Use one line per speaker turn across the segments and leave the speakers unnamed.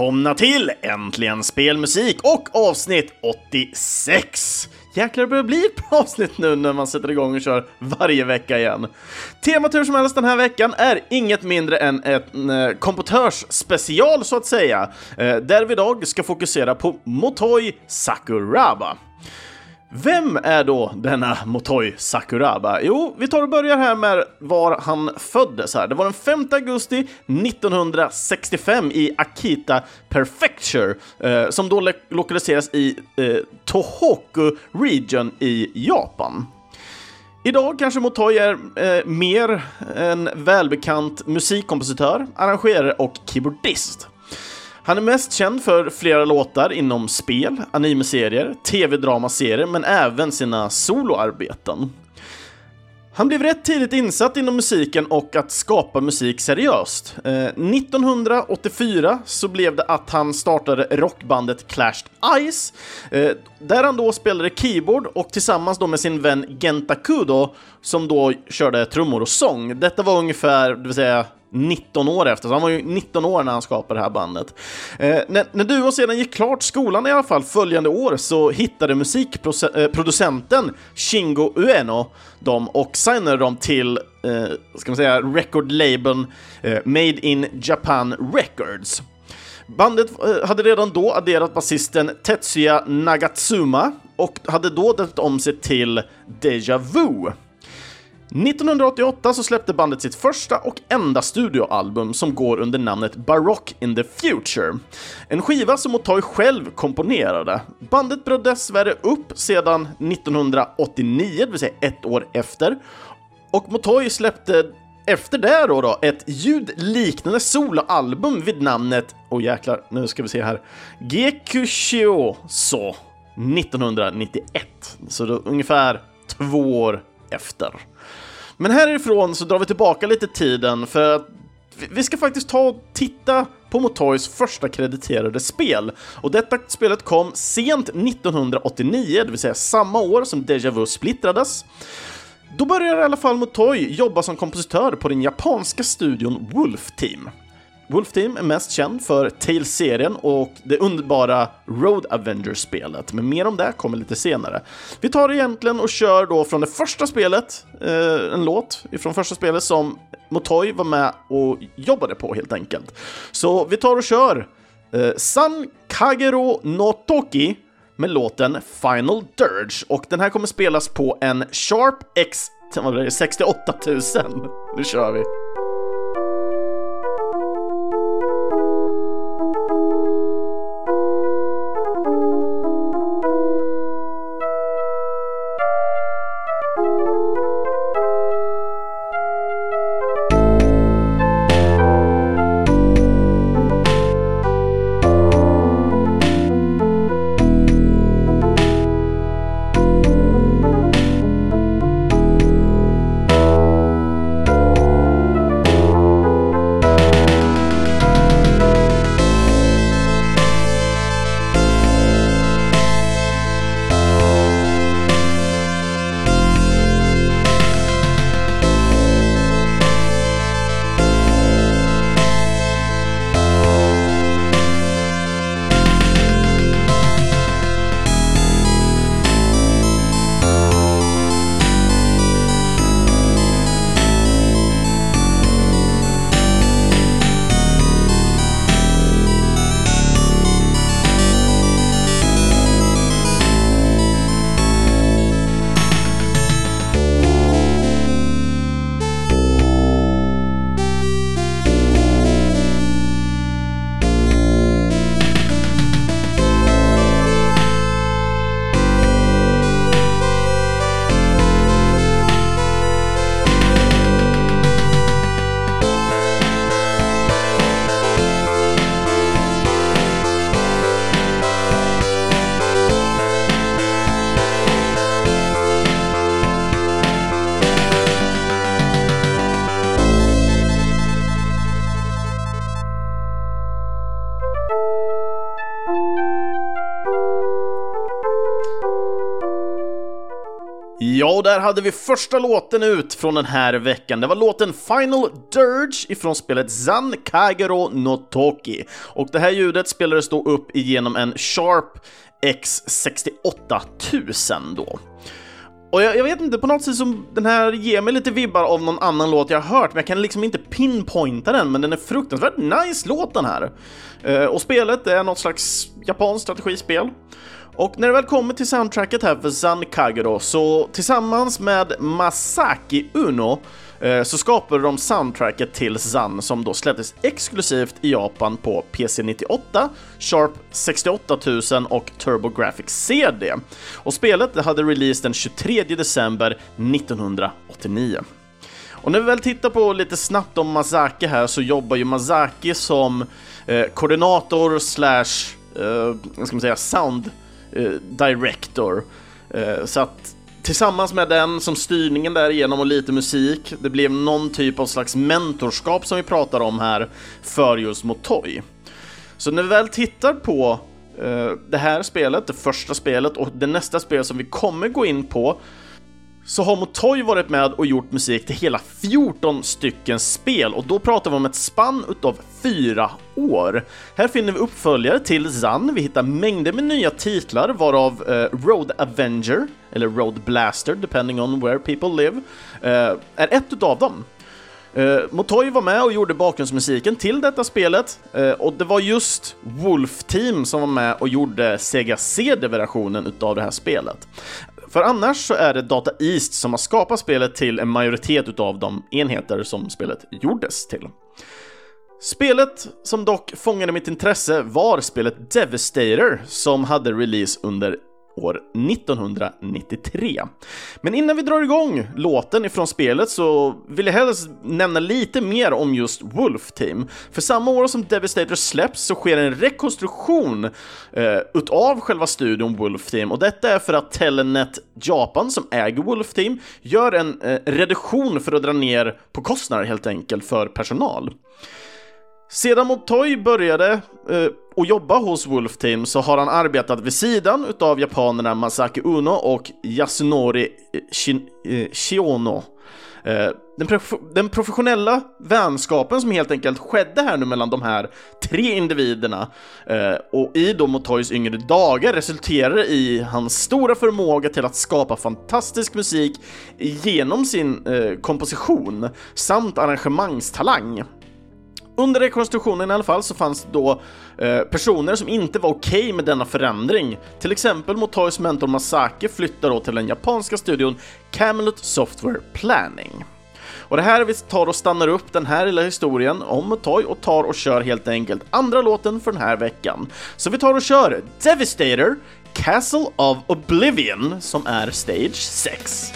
välkomna till Äntligen Spelmusik och avsnitt 86! Jäklar, det börjar bli ett bra avsnitt nu när man sätter igång och kör varje vecka igen. Temat hur som helst den här veckan är inget mindre än en eh, kompotörsspecial så att säga, eh, där vi idag ska fokusera på Motoi Sakuraba. Vem är då denna Motoi Sakuraba? Jo, vi tar och börjar här med var han föddes här. Det var den 5 augusti 1965 i Akita Prefecture, eh, som då lokaliseras i eh, Tohoku Region i Japan. Idag kanske Motoi är eh, mer en välbekant musikkompositör, arrangerare och keyboardist. Han är mest känd för flera låtar inom spel, animeserier, tv-dramaserier, men även sina soloarbeten. Han blev rätt tidigt insatt inom musiken och att skapa musik seriöst. Eh, 1984 så blev det att han startade rockbandet Clashed Ice, eh, där han då spelade keyboard och tillsammans då med sin vän Genta Kudo som då körde trummor och sång. Detta var ungefär, det vill säga 19 år efter, så han var ju 19 år när han skapade det här bandet. Eh, när, när duon sedan gick klart skolan i alla fall följande år så hittade musikproducenten eh, Shingo Ueno dem och signade dem till, eh, ska man säga, recordlabeln eh, Made in Japan Records. Bandet eh, hade redan då adderat basisten Tetsuya Nagatsuma och hade då döpt om sig till Deja Vu. 1988 så släppte bandet sitt första och enda studioalbum som går under namnet Baroque in the Future. En skiva som Motoi själv komponerade. Bandet bröt dessvärre upp sedan 1989, det vill säga ett år efter. Och Motoy släppte efter det då, då ett ljudliknande soloalbum vid namnet, oh jäklar, nu ska vi se här, Gekushio-so 1991. Så då ungefär två år efter. Men härifrån så drar vi tillbaka lite tiden för att vi ska faktiskt ta och titta på Motoys första krediterade spel. Och detta spelet kom sent 1989, det vill säga samma år som Deja Vu splittrades. Då började i alla fall Motoi jobba som kompositör på den japanska studion Wolf Team. Wolf Team är mest känd för Tales-serien och det underbara Road Avengers-spelet, men mer om det kommer lite senare. Vi tar egentligen och kör då från det första spelet, eh, en låt från första spelet som Motoy var med och jobbade på helt enkelt. Så vi tar och kör eh, San Kagero no Toki med låten Final Dirge och den här kommer spelas på en Sharp X 68 000. Nu kör vi! Och där hade vi första låten ut från den här veckan. Det var låten Final Dirge ifrån spelet Zan Kagero no Toki. Och det här ljudet spelades då upp igenom en Sharp X68000 då. Och jag, jag, vet inte, på något sätt som den här ger mig lite vibbar av någon annan låt jag har hört, men jag kan liksom inte pinpointa den, men den är fruktansvärt nice låt den här. Uh, och spelet är något slags japanskt strategispel. Och när det väl kommer till soundtracket här för San Kagero så tillsammans med Masaki Uno eh, så skapade de soundtracket till Zan som då släpptes exklusivt i Japan på PC98, Sharp 68000 och TurboGrafx CD. Och spelet hade release den 23 december 1989. Och när vi väl tittar på lite snabbt om Masaki här så jobbar ju Masaki som eh, koordinator slash, eh, ska man säga, sound Eh, Eh, director. Eh, så att tillsammans med den som styrningen därigenom och lite musik, det blev någon typ av slags mentorskap som vi pratar om här för just Motoi. Så när vi väl tittar på eh, det här spelet, det första spelet och det nästa spel som vi kommer gå in på så har Motoi varit med och gjort musik till hela 14 stycken spel och då pratar vi om ett spann utav fyra år. Här finner vi uppföljare till Zan, vi hittar mängder med nya titlar varav eh, Road Avenger, eller Road Blaster, depending on where people live, eh, är ett utav dem. Eh, Motoi var med och gjorde bakgrundsmusiken till detta spelet eh, och det var just Wolf Team som var med och gjorde Sega CD-versionen utav det här spelet. För annars så är det Data East som har skapat spelet till en majoritet utav de enheter som spelet gjordes till. Spelet som dock fångade mitt intresse var spelet Devastator som hade release under år 1993. Men innan vi drar igång låten ifrån spelet så vill jag helst nämna lite mer om just Wolf Team. För samma år som Devastator släpps så sker en rekonstruktion eh, utav själva studion Wolf Team och detta är för att Telenet Japan som äger Wolf Team gör en eh, reduktion för att dra ner på kostnader helt enkelt för personal. Sedan Motoi började eh, att jobba hos Wolf Team så har han arbetat vid sidan utav japanerna Masaki Uno och Yasunori eh, Shin eh, Shiono. Eh, den, prof den, professionella vänskapen som helt enkelt skedde här nu mellan de här tre individerna eh, och i då Motois yngre dagar resulterade i hans stora förmåga till att skapa fantastisk musik genom sin eh, komposition samt arrangemangstalang. Under rekonstruktionen i alla fall så fanns det då eh, personer som inte var okej okay med denna förändring. Till exempel Motois mentor Masake flyttar då till den japanska studion Camelot Software Planning. Och det här vi tar och stannar upp den här lilla historien om Motoy och tar och kör helt enkelt andra låten för den här veckan. Så vi tar och kör Devastator, Castle of Oblivion, som är Stage 6.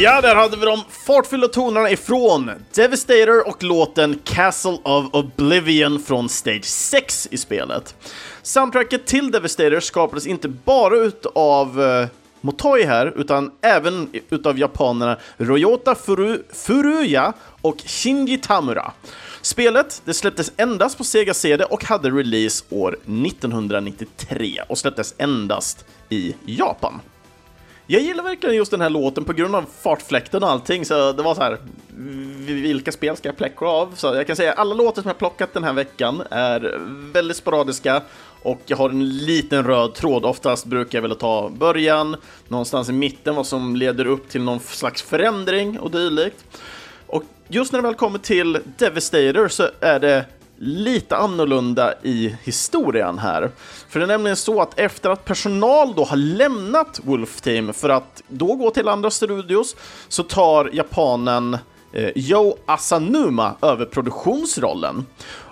Ja, där hade vi de fartfyllda tonerna ifrån Devastator och låten Castle of Oblivion från Stage 6 i spelet. Soundtracket till Devastator skapades inte bara utav uh, Motoi här, utan även utav japanerna Ryota Furu Furuya och Shinji Tamura. Spelet det släpptes endast på Sega CD och hade release år 1993 och släpptes endast i Japan. Jag gillar verkligen just den här låten på grund av fartfläkten och allting, så det var så här, vilka spel ska jag pläcka av? Så jag kan säga alla låtar som jag plockat den här veckan är väldigt sporadiska och jag har en liten röd tråd. Oftast brukar jag väl ta början, någonstans i mitten, vad som leder upp till någon slags förändring och dylikt. Och just när det väl kommer till Devastator så är det lite annorlunda i historien här. För det är nämligen så att efter att personal då har lämnat Wolf Team för att då gå till andra studios så tar japanen eh, Joe Asanuma över produktionsrollen.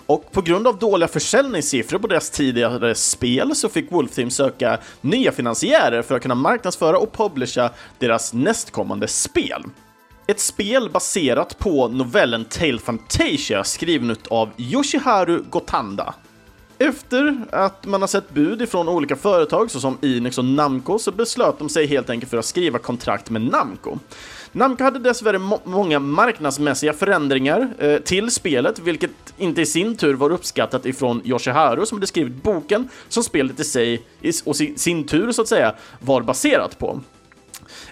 Och på grund av dåliga försäljningssiffror på deras tidigare spel så fick Wolf Team söka nya finansiärer för att kunna marknadsföra och publicera deras nästkommande spel. Ett spel baserat på novellen Tale Fantasia skriven av Yoshiharu Gotanda. Efter att man har sett bud ifrån olika företag såsom Inex och Namco så beslöt de sig helt enkelt för att skriva kontrakt med Namco. Namco hade dessvärre må många marknadsmässiga förändringar eh, till spelet, vilket inte i sin tur var uppskattat ifrån Yoshiharu som hade skrivit boken som spelet i sig och sin, sin tur så att säga var baserat på.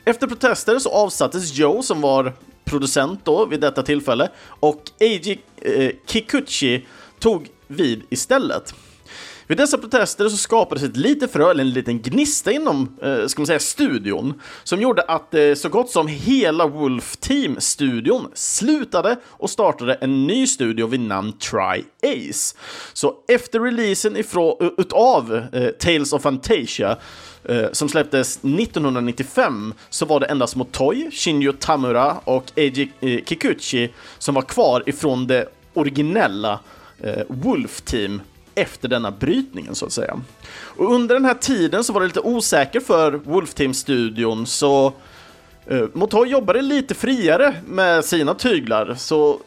Efter protester så avsattes Joe som var producent då vid detta tillfälle och Eiji eh, Kikuchi tog vid istället. Vid dessa protester så skapades ett litet frö, eller en liten gnista inom, eh, ska man säga, studion, som gjorde att eh, så gott som hela Wolf Team-studion slutade och startade en ny studio vid namn Try Ace. Så efter releasen ifrån, eh, utav eh, Tales of Fantasia eh, som släpptes 1995 så var det endast Motoi, Shinjo Tamura och Eiji eh, Kikuchi som var kvar ifrån det originella Wolf Team efter denna brytningen så att säga. Och under den här tiden så var det lite osäkert för Wolf Team-studion så eh, Motoi jobbade lite friare med sina tyglar så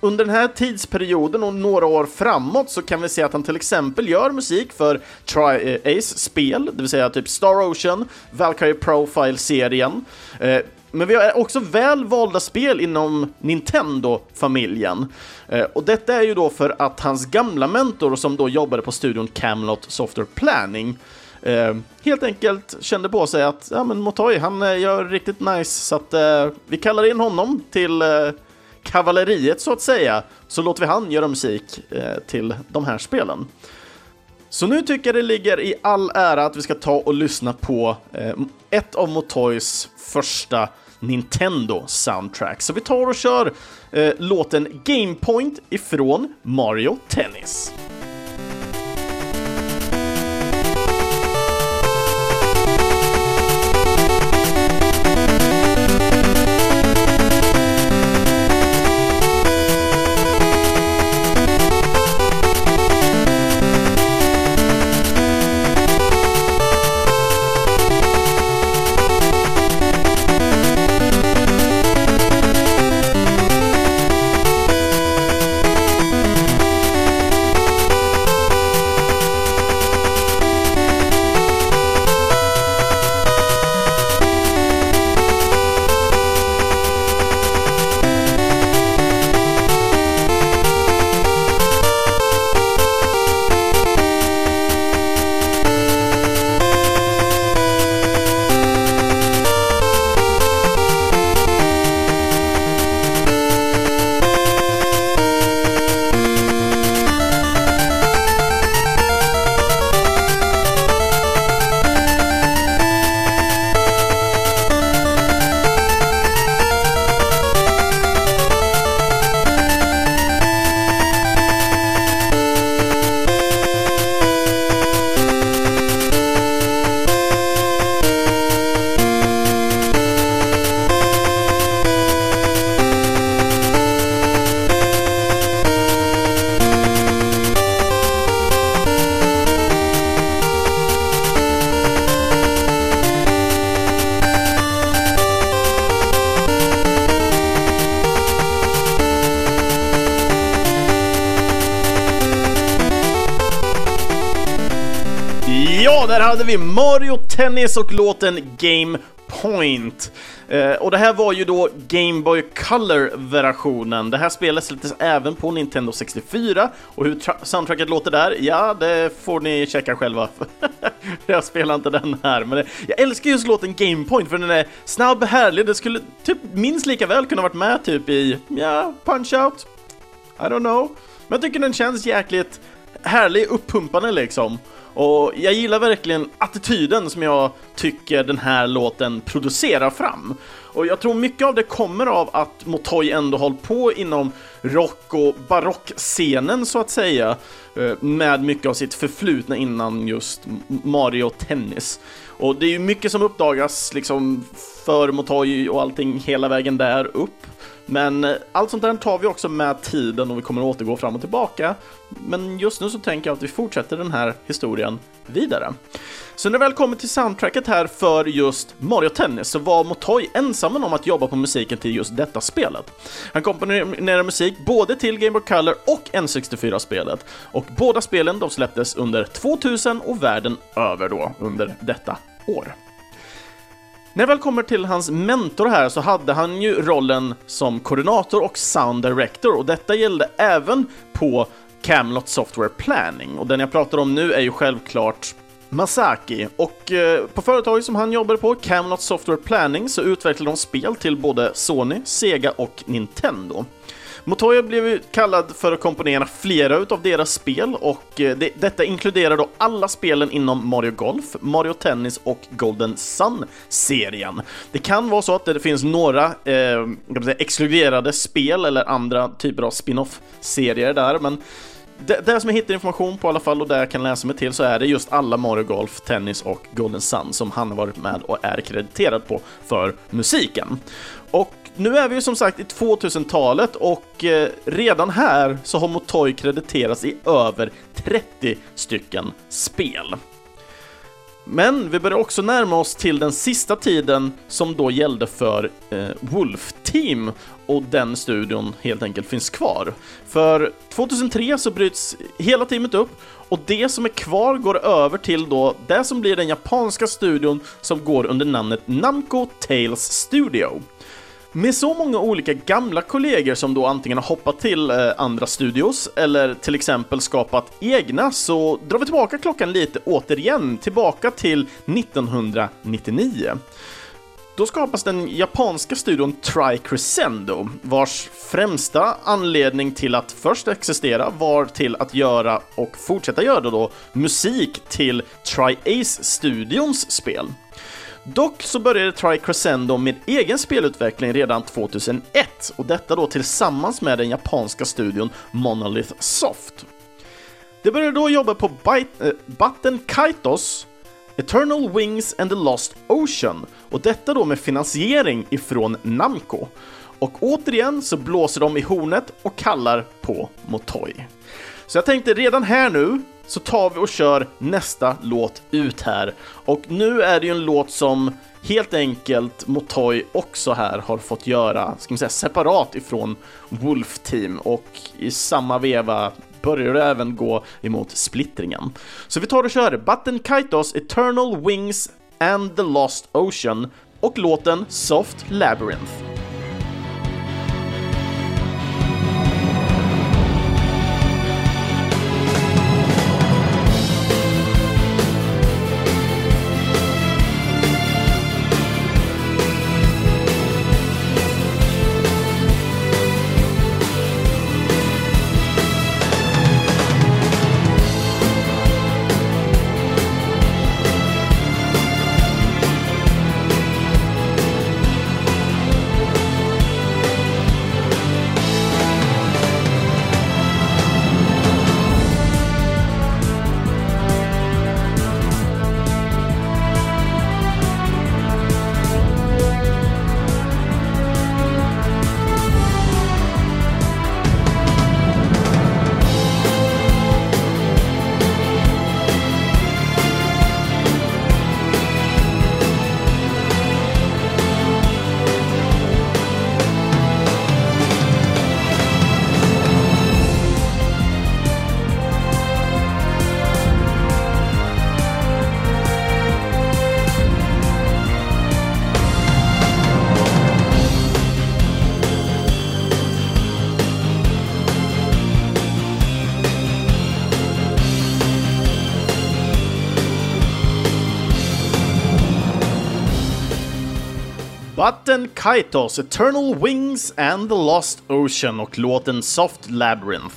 under den här tidsperioden och några år framåt så kan vi se att han till exempel gör musik för Tri-Ace-spel, eh, det vill säga typ Star Ocean, Valkyrie Profile-serien. Eh, men vi har också väl valda spel inom Nintendo-familjen. Eh, och detta är ju då för att hans gamla mentor som då jobbade på studion Camelot Software Planning eh, helt enkelt kände på sig att ja men Motoy, han eh, gör riktigt nice så att eh, vi kallar in honom till eh, kavalleriet så att säga, så låter vi han göra musik eh, till de här spelen. Så nu tycker jag det ligger i all ära att vi ska ta och lyssna på eh, ett av Motoys första Nintendo soundtrack. Så vi tar och kör eh, låten Game Point ifrån Mario Tennis. Hade vi Mario Tennis och låten Game Point. Eh, och det här var ju då Game Boy Color-versionen. Det här spelet släpptes även på Nintendo 64 och hur soundtracket låter där, ja, det får ni checka själva. jag spelar inte den här, men det, jag älskar just låten Game Point för den är snabb, härlig. Det skulle typ minst lika väl kunna varit med typ i, ja, Punch-Out. I don't know. Men jag tycker den känns jäkligt härlig, uppumpande liksom. Och jag gillar verkligen attityden som jag tycker den här låten producerar fram. Och jag tror mycket av det kommer av att Motoy ändå hållit på inom rock och barockscenen så att säga. Eh, med mycket av sitt förflutna innan just Mario Tennis. Och det är ju mycket som uppdagas liksom för Motoy och allting hela vägen där upp. Men eh, allt sånt där tar vi också med tiden och vi kommer återgå fram och tillbaka. Men just nu så tänker jag att vi fortsätter den här historien vidare. Så när det väl kommer till soundtracket här för just Mario Tennis så var Motoy ensam om att jobba på musiken till just detta spelet. Han komponerade musik både till Game Boy Color och N64-spelet och båda spelen de släpptes under 2000 och världen över då under detta år. När det väl kommer till hans mentor här så hade han ju rollen som koordinator och sound director och detta gällde även på Camelot Software Planning och den jag pratar om nu är ju självklart Masaki och eh, på företaget som han jobbade på, Camelot Software Planning, så utvecklade de spel till både Sony, Sega och Nintendo. Motoya blev kallad för att komponera flera utav deras spel och eh, det, detta inkluderar då alla spelen inom Mario Golf, Mario Tennis och Golden Sun-serien. Det kan vara så att det finns några eh, säga, exkluderade spel eller andra typer av spin-off-serier där, men det, det som jag hittar information på i alla fall och det jag kan läsa mig till så är det just alla Mario Golf, Tennis och Golden Sun som han har varit med och är krediterad på för musiken. Och nu är vi ju som sagt i 2000-talet och eh, redan här så har Motoi krediterats i över 30 stycken spel. Men vi börjar också närma oss till den sista tiden som då gällde för eh, Wolf Team och den studion helt enkelt finns kvar. För 2003 så bryts hela teamet upp och det som är kvar går över till då det som blir den japanska studion som går under namnet Namco Tales Studio. Med så många olika gamla kollegor som då antingen har hoppat till eh, andra studios eller till exempel skapat egna så drar vi tillbaka klockan lite återigen, tillbaka till 1999. Då skapas den japanska studion Tri-Crescendo, vars främsta anledning till att först existera var till att göra och fortsätta göra då musik till Tri-Ace-studions spel. Dock så började Tri Crescendo med egen spelutveckling redan 2001 och detta då tillsammans med den japanska studion Monolith Soft. De började då jobba på Byte, äh, Batten Kaitos, Eternal Wings and the Lost Ocean och detta då med finansiering ifrån Namco. Och återigen så blåser de i hornet och kallar på Motoi. Så jag tänkte redan här nu så tar vi och kör nästa låt ut här. Och nu är det ju en låt som helt enkelt Motoy också här har fått göra, ska man säga, separat ifrån Wolf Team och i samma veva börjar det även gå emot splittringen. Så vi tar och kör Button Kaitos Eternal Wings and the Lost Ocean och låten Soft Labyrinth. Button Kaitos, Eternal Wings and the Lost Ocean och låten Soft Labyrinth.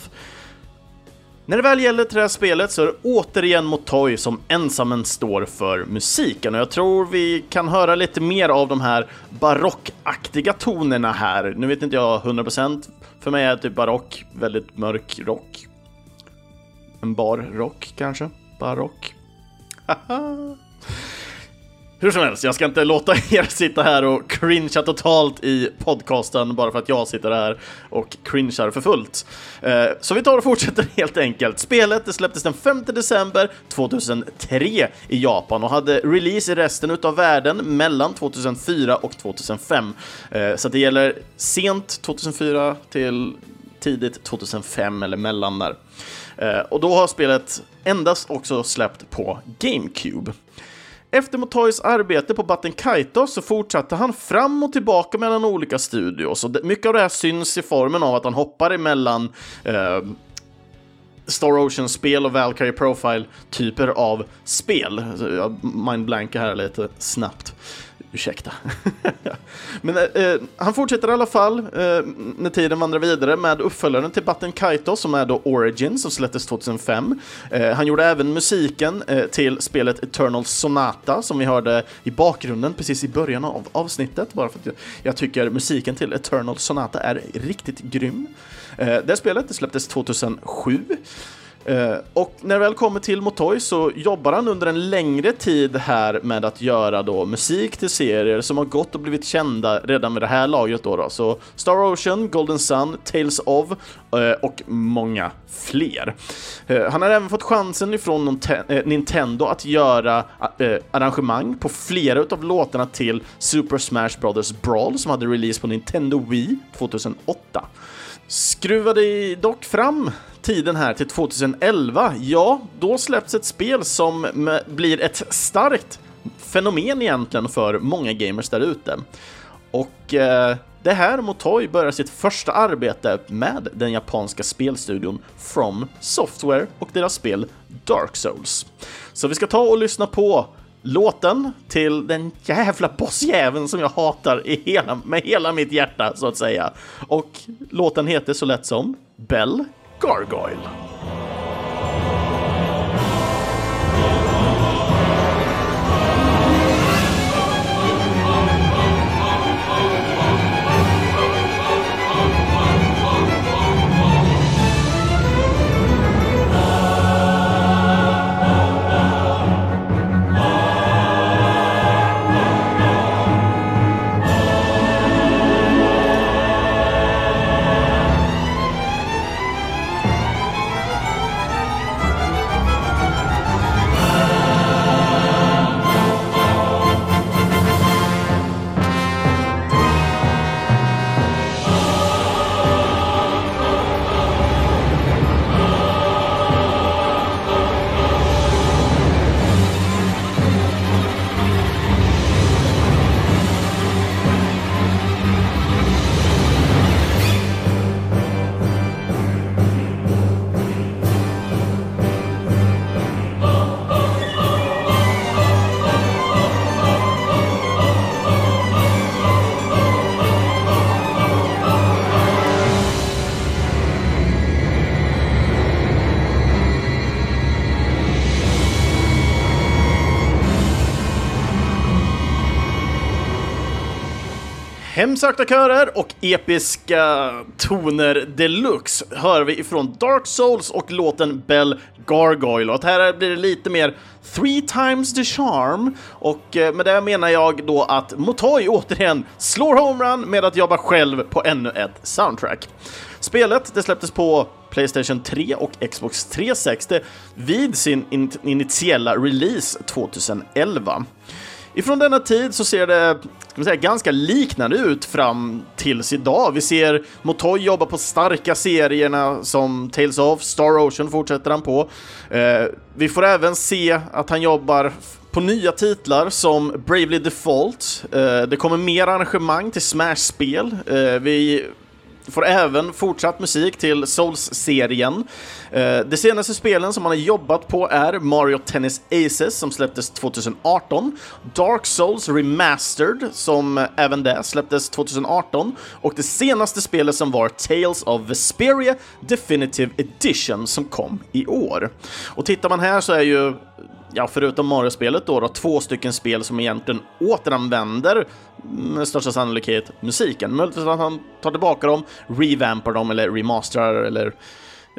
När det väl gäller till det här spelet så är det återigen Motoy som ensammen står för musiken och jag tror vi kan höra lite mer av de här barockaktiga tonerna här. Nu vet inte jag 100%, för mig är typ barock väldigt mörk rock. En bar rock kanske? Barock? Haha. Hur som helst, jag ska inte låta er sitta här och cringea totalt i podcasten bara för att jag sitter här och cringear för fullt. Eh, så vi tar och fortsätter helt enkelt. Spelet det släpptes den 5 december 2003 i Japan och hade release i resten av världen mellan 2004 och 2005. Eh, så det gäller sent 2004 till tidigt 2005 eller mellan där. Eh, och då har spelet endast också släppt på GameCube. Efter Motoys arbete på Batten Kaito så fortsatte han fram och tillbaka mellan olika studios. Och mycket av det här syns i formen av att han hoppar emellan eh, Star Ocean-spel och Valkyrie Profile-typer av spel. Jag mindblankar här lite snabbt. Ursäkta. Men eh, eh, han fortsätter i alla fall eh, när tiden vandrar vidare med uppföljaren till Batten Kaito som är då Origin som släpptes 2005. Eh, han gjorde även musiken eh, till spelet Eternal Sonata som vi hörde i bakgrunden precis i början av avsnittet bara för att jag, jag tycker musiken till Eternal Sonata är riktigt grym. Eh, det spelet det släpptes 2007. Uh, och när det väl kommer till Motoi så jobbar han under en längre tid här med att göra då musik till serier som har gått och blivit kända redan med det här laget då. då. Så Star Ocean, Golden Sun, Tales of uh, och många fler. Uh, han har även fått chansen ifrån Nintendo att göra arrangemang på flera av låtarna till Super Smash Brothers Brawl som hade release på Nintendo Wii 2008. Skruvade dock fram tiden här till 2011, ja, då släpps ett spel som blir ett starkt fenomen egentligen för många gamers där ute. Och eh, det här Motoi börjar sitt första arbete med den japanska spelstudion From Software och deras spel Dark Souls. Så vi ska ta och lyssna på låten till den jävla bossjäveln som jag hatar i hela, med hela mitt hjärta så att säga. Och låten heter så lätt som Bell Gargoyle. Hemsökta körer och episka toner deluxe hör vi ifrån Dark Souls och låten Bell Gargoyle. Och här blir det lite mer three times the charm och eh, med det menar jag då att Motoy återigen slår homerun med att jobba själv på ännu ett soundtrack. Spelet det släpptes på Playstation 3 och Xbox 360 vid sin in initiella release 2011. Ifrån denna tid så ser det ska säga, ganska liknande ut fram tills idag. Vi ser Motoy jobba på starka serierna som Tales of, Star Ocean fortsätter han på. Eh, vi får även se att han jobbar på nya titlar som Bravely Default. Eh, det kommer mer arrangemang till Smash-spel. Eh, vi får även fortsatt musik till Souls-serien. Eh, de senaste spelen som han har jobbat på är Mario Tennis Aces som släpptes 2018, Dark Souls Remastered som även det släpptes 2018 och det senaste spelet som var Tales of Vesperia Definitive Edition som kom i år. Och tittar man här så är ju ja, förutom Mario-spelet då, då, två stycken spel som egentligen återanvänder mm, med största sannolikhet musiken. Möjligtvis att han tar tillbaka dem, revampar dem eller remasterar eller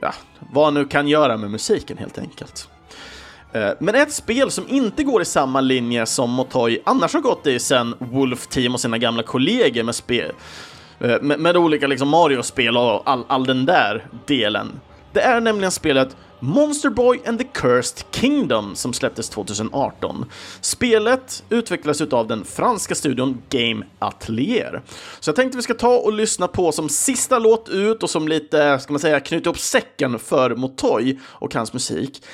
ja, vad han nu kan göra med musiken helt enkelt. Eh, men ett spel som inte går i samma linje som Motoy annars har gått i sen Wolf Team och sina gamla kollegor med spel eh, med, med olika liksom Mario-spel och all, all den där delen. Det är nämligen spelet Monster Boy and the Cursed Kingdom som släpptes 2018. Spelet utvecklas av den franska studion Game Atelier. Så jag tänkte vi ska ta och lyssna på som sista låt ut och som lite, ska man säga, knyta upp säcken för Motoy och hans musik.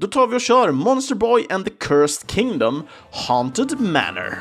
Då tar vi och kör Monster Boy and the Cursed Kingdom Haunted Manor.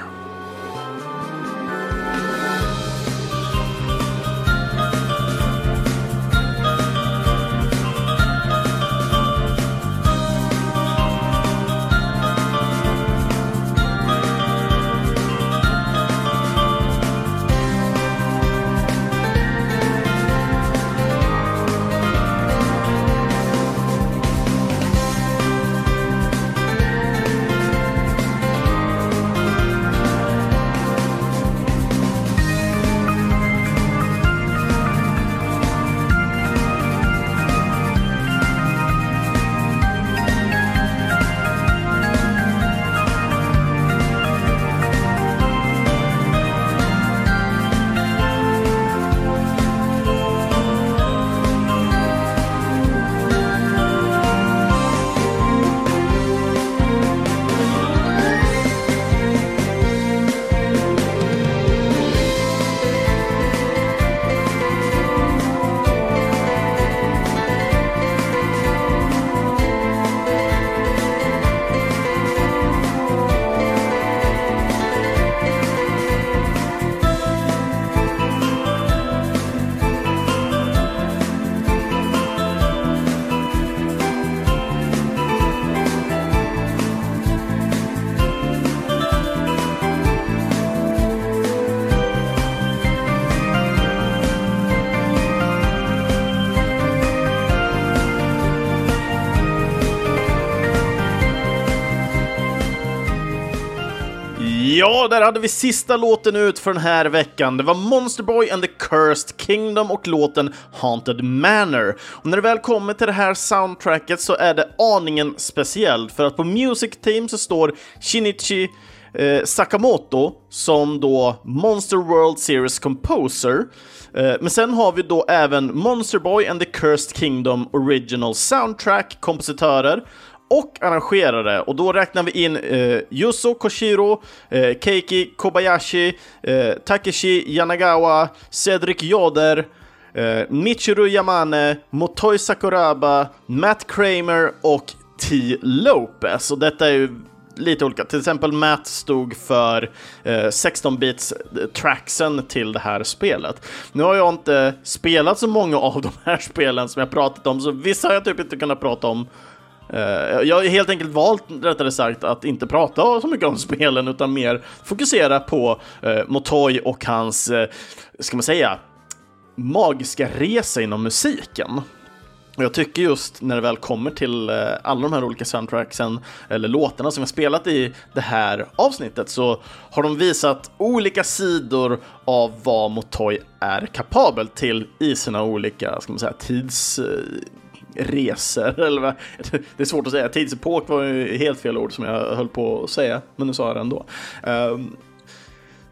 Ja, där hade vi sista låten ut för den här veckan. Det var Monster Boy and the Cursed Kingdom och låten Haunted Manor. Och när det väl kommer till det här soundtracket så är det aningen speciellt, för att på Music Team så står Shinichi eh, Sakamoto som då Monster World Series Composer. Eh, men sen har vi då även Monster Boy and the Cursed Kingdom Original Soundtrack kompositörer och arrangerare. Och då räknar vi in eh, Yuzo Koshiro, eh, Keiki Kobayashi, eh, Takeshi Yanagawa, Cedric Yoder, eh, Michiru Yamane, Motoi Sakuraba, Matt Kramer och T. Lopez. Och detta är ju lite olika. Till exempel Matt stod för eh, 16-bits eh, tracksen till det här spelet. Nu har jag inte spelat så många av de här spelen som jag pratat om, så vissa har jag typ inte kunnat prata om Eh, jag har helt enkelt valt, rättare sagt, att inte prata så mycket om spelen utan mer fokusera på uh, och hans, uh, ska man säga, magiska resa inom musiken. Och jag tycker just när det väl kommer till alla de här olika soundtracksen eller låtarna som jag spelat i det här avsnittet så har de visat olika sidor av vad Motoy är kapabel till i sina olika, ska man säga, tids resor, eller vad? Det är svårt att säga. Tidsepok var ju helt fel ord som jag höll på att säga, men nu sa jag det ändå. Um,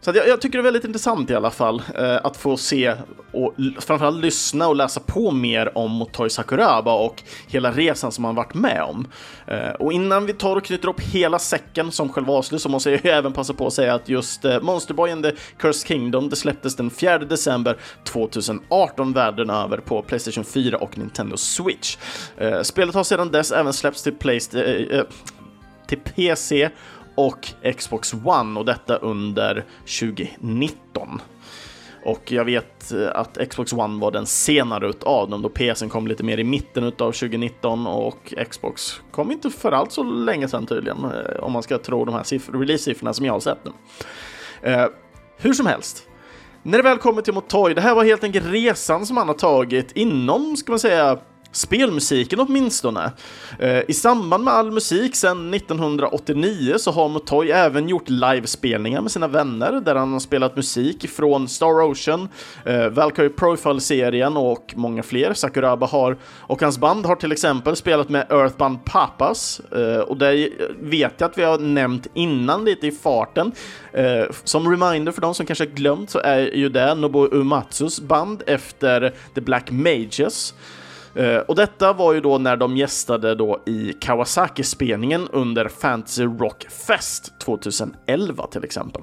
så jag, jag, tycker det är väldigt intressant i alla fall eh, att få se och framförallt lyssna och läsa på mer om Motoi Sakuraba och hela resan som han varit med om. Eh, och innan vi tar och knyter upp hela säcken som själva avslut så måste jag även passa på att säga att just eh, Monsterboy and the Cursed Kingdom det släpptes den 4 december 2018 världen över på Playstation 4 och Nintendo Switch. Eh, spelet har sedan dess även släppts till, Playst eh, eh, till PC och Xbox One och detta under 2019. Och jag vet eh, att Xbox One var den senare utav dem, då PSen kom lite mer i mitten utav 2019 och Xbox kom inte för allt så länge sedan tydligen, eh, om man ska tro de här release-siffrorna som jag har sett nu. Eh, hur som helst, när det väl kommer till Motoy, det här var helt enkelt resan som han har tagit inom, ska man säga, spelmusiken åtminstone. Eh, I samband med all musik sedan 1989 så har Motoy även gjort livespelningar med sina vänner där han har spelat musik från Star Ocean, eh, Valkyrie Profile-serien och många fler. Sakuraba har, och hans band har till exempel spelat med Earthbound Papas eh, och det vet jag att vi har nämnt innan lite i farten. Eh, som reminder för de som kanske glömt så är ju det Nobuo Umatsus band efter The Black Mages. Eh, och detta var ju då när de gästade då i Kawasaki-spelningen under Fantasy Rock Fest 2011 till exempel.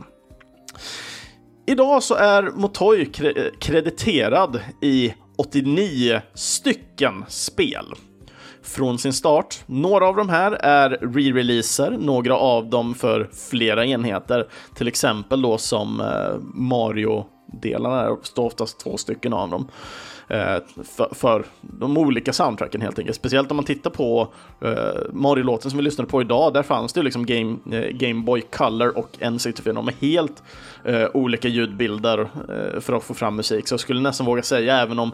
Idag så är Motoy kre krediterad i 89 stycken spel från sin start. Några av de här är re-releaser, några av dem för flera enheter, till exempel då som eh, Mario-delarna, det står oftast två stycken av dem. Eh, för, för, de olika soundtracken helt enkelt. Speciellt om man tittar på uh, Mario-låten som vi lyssnade på idag, där fanns det liksom Game, uh, Game Boy Color och N64 med helt uh, olika ljudbilder för att få fram musik. Så jag skulle nästan våga säga, även om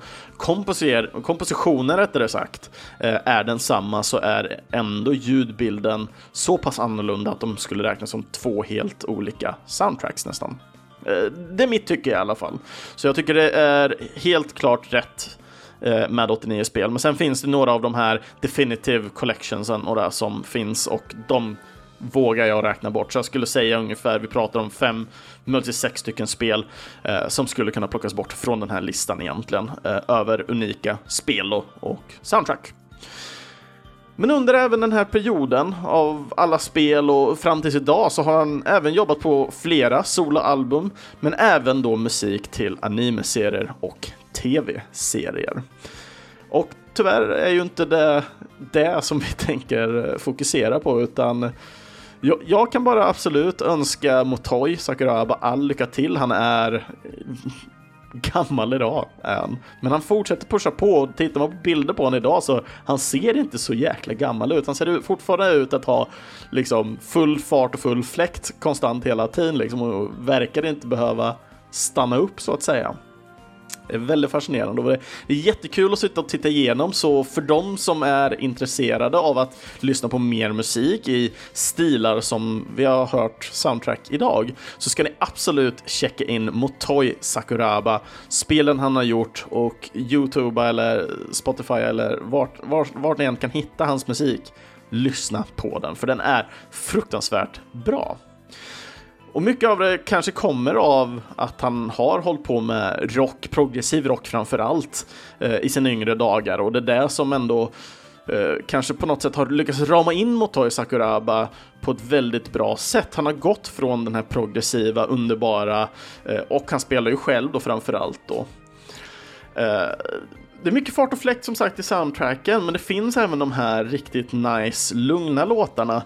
kompositionen rättare sagt är densamma, så är ändå ljudbilden så pass annorlunda att de skulle räknas som två helt olika soundtracks nästan. Eh, det är mitt tycke i alla fall. Så jag tycker det är helt klart rätt eh, med 89 spel. Men sen finns det några av de här Definitive Collectionsen och det som finns och de vågar jag räkna bort. Så jag skulle säga ungefär, vi pratar om fem, möjligtvis sex stycken spel eh, som skulle kunna plockas bort från den här listan egentligen, eh, över unika spel och, och soundtrack. Men under även den här perioden av alla spel och fram tills idag så har han även jobbat på flera soloalbum, men även då musik till animeserier och tv-serier. Och tyvärr är ju inte det det som vi tänker fokusera på, utan jag, jag kan bara absolut önska Motoy Sakuraba all lycka till. Han är gammal idag än. Men han fortsätter pusha på och tittar man på bilder på honom idag så han ser inte så jäkla gammal ut. Han ser fortfarande ut att ha liksom full fart och full fläkt konstant hela tiden liksom och verkar inte behöva stanna upp så att säga. Det är väldigt fascinerande och det är jättekul att sitta och titta igenom så för de som är intresserade av att lyssna på mer musik i stilar som vi har hört soundtrack idag så ska ni absolut checka in Motoi Sakuraba, spelen han har gjort och Youtube eller Spotify eller vart, vart, vart ni än kan hitta hans musik. Lyssna på den för den är fruktansvärt bra. Och mycket av det kanske kommer av att han har hållit på med rock, progressiv rock framför allt, eh, i sina yngre dagar och det är det som ändå eh, kanske på något sätt har lyckats rama in Motoi Sakuraba på ett väldigt bra sätt. Han har gått från den här progressiva, underbara eh, och han spelar ju själv då framför allt då. Eh, det är mycket fart och fläkt som sagt i soundtracken, men det finns även de här riktigt nice, lugna låtarna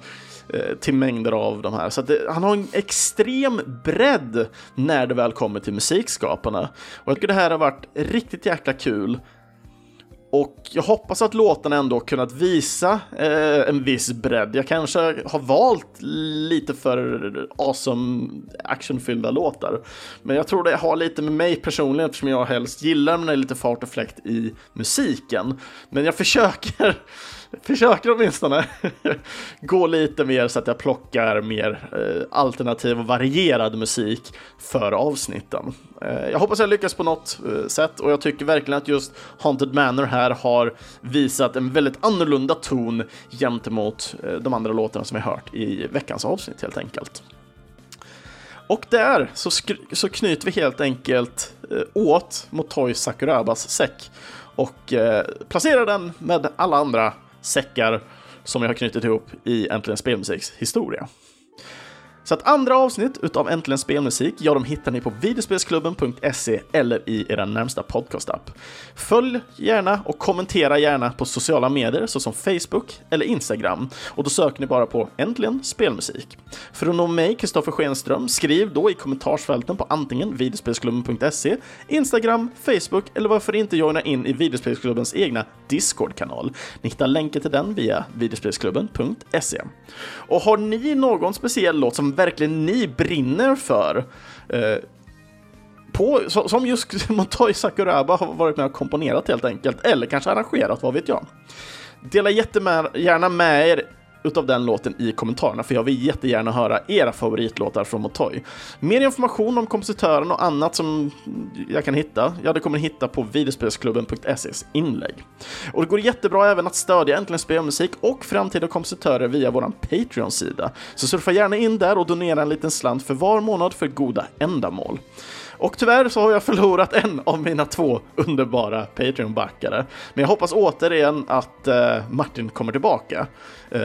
Eh, till mängder av de här. Så det, han har en extrem bredd när det väl kommer till musikskaparna. Och jag tycker det här har varit riktigt jäkla kul. Och jag hoppas att låtarna ändå kunnat visa eh, en viss bredd. Jag kanske har valt lite för awesome actionfyllda låtar. Men jag tror det har lite med mig personligen eftersom jag helst gillar när det är lite fart och fläkt i musiken. Men jag försöker försöker åtminstone gå lite mer så att jag plockar mer eh, alternativ och varierad musik för avsnitten. Eh, jag hoppas jag lyckas på något eh, sätt och jag tycker verkligen att just Haunted Manor här har visat en väldigt annorlunda ton gentemot de andra låtarna som vi hört i veckans avsnitt helt enkelt. Och där så, så knyter vi helt enkelt åt åt Toy Sakurabas säck och eh, placerar den med alla andra säckar som jag har knutit ihop i Äntligen Spelmusiks historia. Så att andra avsnitt utav Äntligen Spelmusik, ja, de hittar ni på videospelsklubben.se eller i er närmsta podcastapp. Följ gärna och kommentera gärna på sociala medier såsom Facebook eller Instagram och då söker ni bara på Äntligen Spelmusik. För att nå mig, Kristoffer Schenström, skriv då i kommentarsfälten på antingen videospelsklubben.se, Instagram, Facebook eller varför inte joina in i videospelsklubbens egna Discord-kanal. Ni hittar länken till den via videospelsklubben.se. Och har ni någon speciell låt som verkligen ni brinner för eh, på, som just Montoy Sakuraba har varit med och komponerat helt enkelt, eller kanske arrangerat, vad vet jag. Dela jättegärna med er utav den låten i kommentarerna, för jag vill jättegärna höra era favoritlåtar från Motoy. Mer information om kompositören och annat som jag kan hitta, ja, det kommer ni hitta på videospelsklubben.ses inlägg. Och det går jättebra även att stödja Äntligen Spelmusik och framtida kompositörer via vår Patreon-sida. Så surfa gärna in där och donera en liten slant för var månad för goda ändamål. Och tyvärr så har jag förlorat en av mina två underbara Patreon-backare. Men jag hoppas återigen att eh, Martin kommer tillbaka. Eh,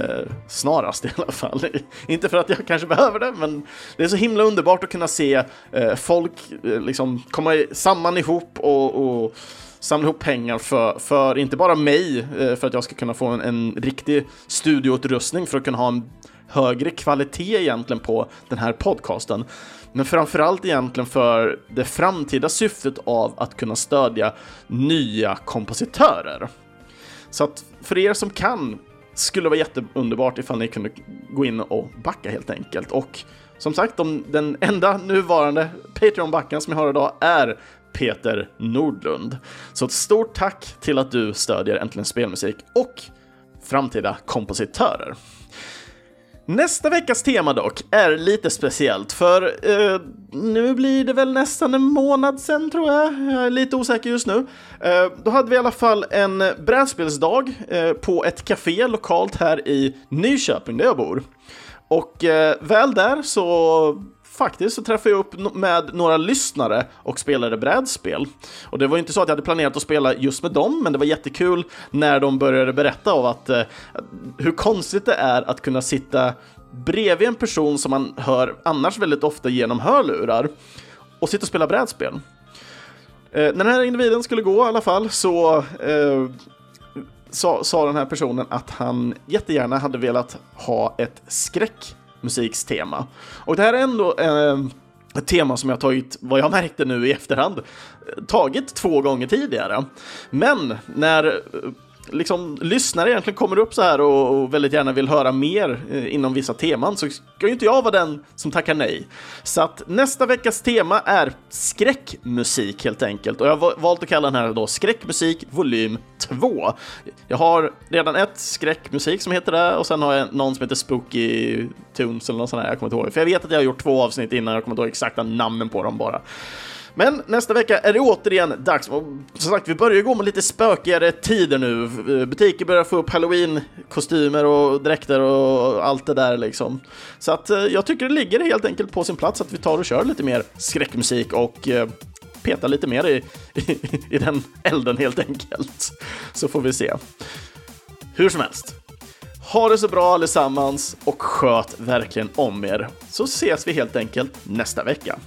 snarast i alla fall. Inte för att jag kanske behöver det, men det är så himla underbart att kunna se eh, folk eh, liksom komma samman ihop och, och samla ihop pengar för, för inte bara mig, eh, för att jag ska kunna få en, en riktig studioutrustning för att kunna ha en högre kvalitet egentligen på den här podcasten. Men framförallt egentligen för det framtida syftet av att kunna stödja nya kompositörer. Så att för er som kan skulle det vara jätteunderbart ifall ni kunde gå in och backa helt enkelt. Och som sagt, de, den enda nuvarande Patreon-backen som jag har idag är Peter Nordlund. Så ett stort tack till att du stödjer Äntligen Spelmusik och framtida kompositörer. Nästa veckas tema dock är lite speciellt, för eh, nu blir det väl nästan en månad sen tror jag. Jag är lite osäker just nu. Eh, då hade vi i alla fall en brädspelsdag eh, på ett café lokalt här i Nyköping där jag bor. Och eh, väl där så faktiskt så träffade jag upp med några lyssnare och spelade brädspel. Och det var inte så att jag hade planerat att spela just med dem, men det var jättekul när de började berätta om att eh, hur konstigt det är att kunna sitta bredvid en person som man hör annars väldigt ofta genom hörlurar och sitta och spela brädspel. Eh, när den här individen skulle gå i alla fall så eh, sa, sa den här personen att han jättegärna hade velat ha ett skräck musikstema. Och det här är ändå eh, ett tema som jag tagit, vad jag märkte nu i efterhand, eh, tagit två gånger tidigare. Men när eh, liksom lyssnare egentligen kommer upp så här och, och väldigt gärna vill höra mer eh, inom vissa teman så ska ju inte jag vara den som tackar nej. Så att nästa veckas tema är skräckmusik helt enkelt och jag har valt att kalla den här då skräckmusik volym 2. Jag har redan ett skräckmusik som heter det och sen har jag någon som heter Spooky Tunes eller något sånt här, jag kommer inte ihåg. För jag vet att jag har gjort två avsnitt innan, jag kommer inte ihåg exakta namnen på dem bara. Men nästa vecka är det återigen dags. Och som sagt, vi börjar gå med lite spökigare tider nu. Eh, butiker börjar få upp halloween-kostymer och dräkter och allt det där liksom. Så att eh, jag tycker det ligger helt enkelt på sin plats att vi tar och kör lite mer skräckmusik och peta petar lite mer i, i, i den elden helt enkelt. Så får vi se. Hur som helst. Ha det så bra allesammans och sköt verkligen om er, så ses vi helt enkelt nästa vecka.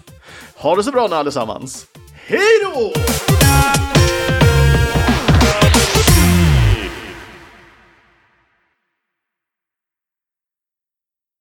Ha det så bra nu allesammans! Hej då!